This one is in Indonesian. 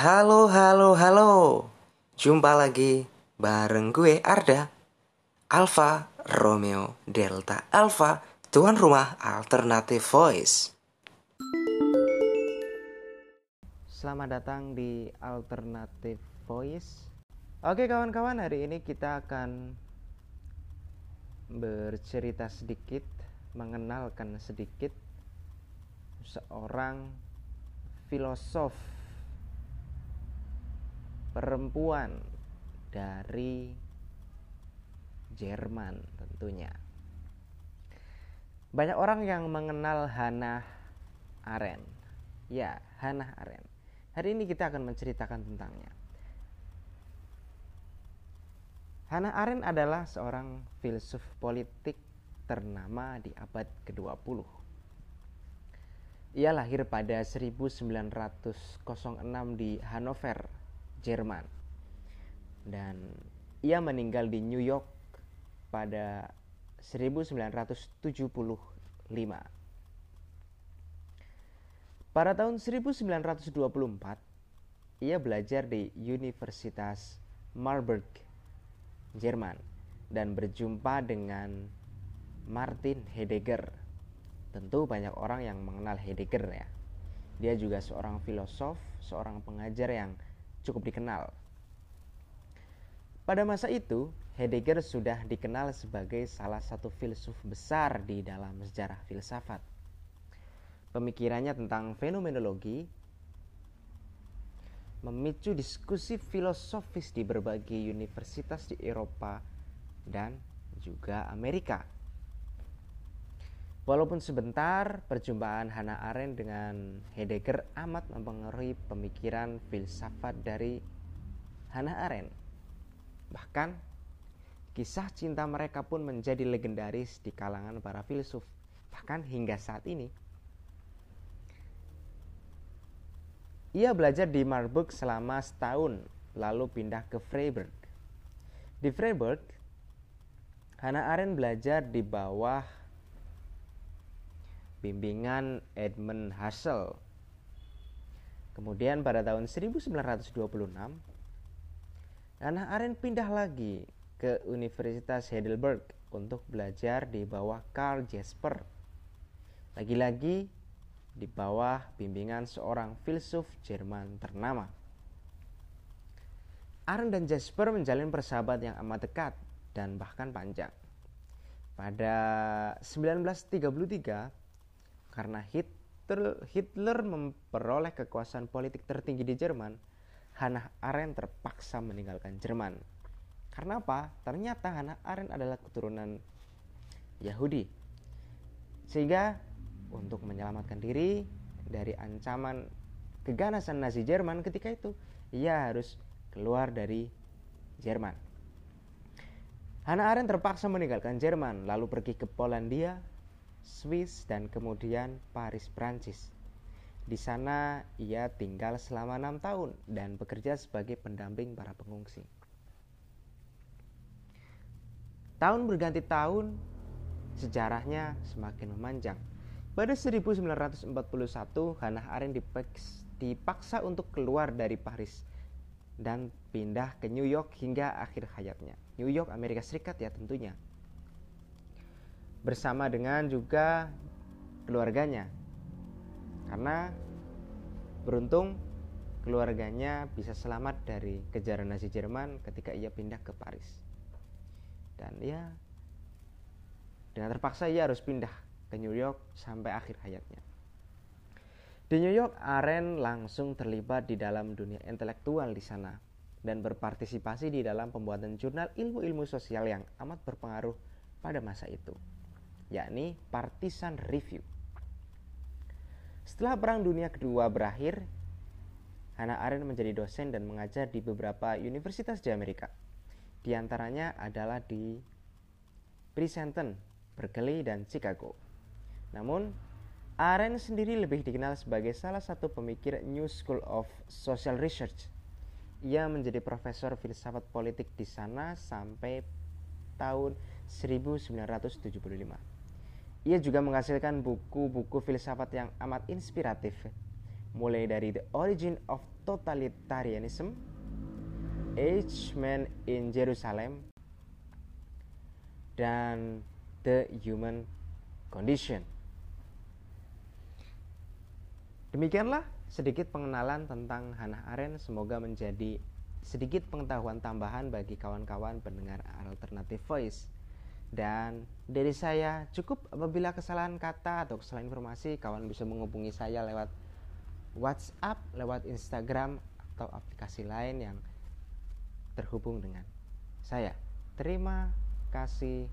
Halo, halo, halo. Jumpa lagi bareng gue Arda. Alpha Romeo Delta Alpha, tuan rumah Alternative Voice. Selamat datang di Alternative Voice. Oke kawan-kawan, hari ini kita akan bercerita sedikit, mengenalkan sedikit seorang filosof perempuan dari Jerman tentunya. Banyak orang yang mengenal Hannah Arendt. Ya, Hannah Arendt. Hari ini kita akan menceritakan tentangnya. Hannah Arendt adalah seorang filsuf politik ternama di abad ke-20. Ia lahir pada 1906 di Hanover, Jerman. Dan ia meninggal di New York pada 1975. Pada tahun 1924, ia belajar di Universitas Marburg, Jerman, dan berjumpa dengan Martin Heidegger. Tentu banyak orang yang mengenal Heidegger ya. Dia juga seorang filosof, seorang pengajar yang cukup dikenal. Pada masa itu, Heidegger sudah dikenal sebagai salah satu filsuf besar di dalam sejarah filsafat. Pemikirannya tentang fenomenologi memicu diskusi filosofis di berbagai universitas di Eropa dan juga Amerika. Walaupun sebentar, perjumpaan Hannah Arendt dengan Heidegger amat mempengaruhi pemikiran filsafat dari Hannah Arendt. Bahkan, kisah cinta mereka pun menjadi legendaris di kalangan para filsuf, bahkan hingga saat ini. Ia belajar di Marburg selama setahun, lalu pindah ke Freiburg. Di Freiburg, Hannah Arendt belajar di bawah bimbingan Edmund Husserl. Kemudian pada tahun 1926, Hannah Arendt pindah lagi ke Universitas Heidelberg untuk belajar di bawah Karl Jasper. Lagi-lagi di bawah bimbingan seorang filsuf Jerman ternama. Arendt dan Jasper menjalin persahabatan yang amat dekat dan bahkan panjang. Pada 1933, karena Hitler, Hitler memperoleh kekuasaan politik tertinggi di Jerman, Hannah Arendt terpaksa meninggalkan Jerman. Karena apa? Ternyata Hannah Arendt adalah keturunan Yahudi. Sehingga untuk menyelamatkan diri dari ancaman keganasan Nazi Jerman ketika itu, ia harus keluar dari Jerman. Hannah Arendt terpaksa meninggalkan Jerman, lalu pergi ke Polandia, Swiss, dan kemudian Paris, Prancis. Di sana ia tinggal selama enam tahun dan bekerja sebagai pendamping para pengungsi. Tahun berganti tahun, sejarahnya semakin memanjang. Pada 1941, Hannah Arendt dipaksa untuk keluar dari Paris dan pindah ke New York hingga akhir hayatnya. New York, Amerika Serikat ya tentunya bersama dengan juga keluarganya. Karena beruntung keluarganya bisa selamat dari kejaran Nazi Jerman ketika ia pindah ke Paris. Dan ya dengan terpaksa ia harus pindah ke New York sampai akhir hayatnya. Di New York, Aren langsung terlibat di dalam dunia intelektual di sana dan berpartisipasi di dalam pembuatan jurnal ilmu-ilmu sosial yang amat berpengaruh pada masa itu yakni Partisan Review. Setelah Perang Dunia Kedua berakhir, Hannah Arendt menjadi dosen dan mengajar di beberapa universitas di Amerika. Di antaranya adalah di Princeton, Berkeley, dan Chicago. Namun, Arendt sendiri lebih dikenal sebagai salah satu pemikir New School of Social Research. Ia menjadi profesor filsafat politik di sana sampai tahun 1975. Ia juga menghasilkan buku-buku filsafat yang amat inspiratif mulai dari The Origin of Totalitarianism, Age Man in Jerusalem, dan The Human Condition. Demikianlah sedikit pengenalan tentang Hannah Arendt. Semoga menjadi sedikit pengetahuan tambahan bagi kawan-kawan pendengar Alternative Voice. Dan dari saya cukup apabila kesalahan kata atau kesalahan informasi, kawan bisa menghubungi saya lewat WhatsApp, lewat Instagram atau aplikasi lain yang terhubung dengan saya. Terima kasih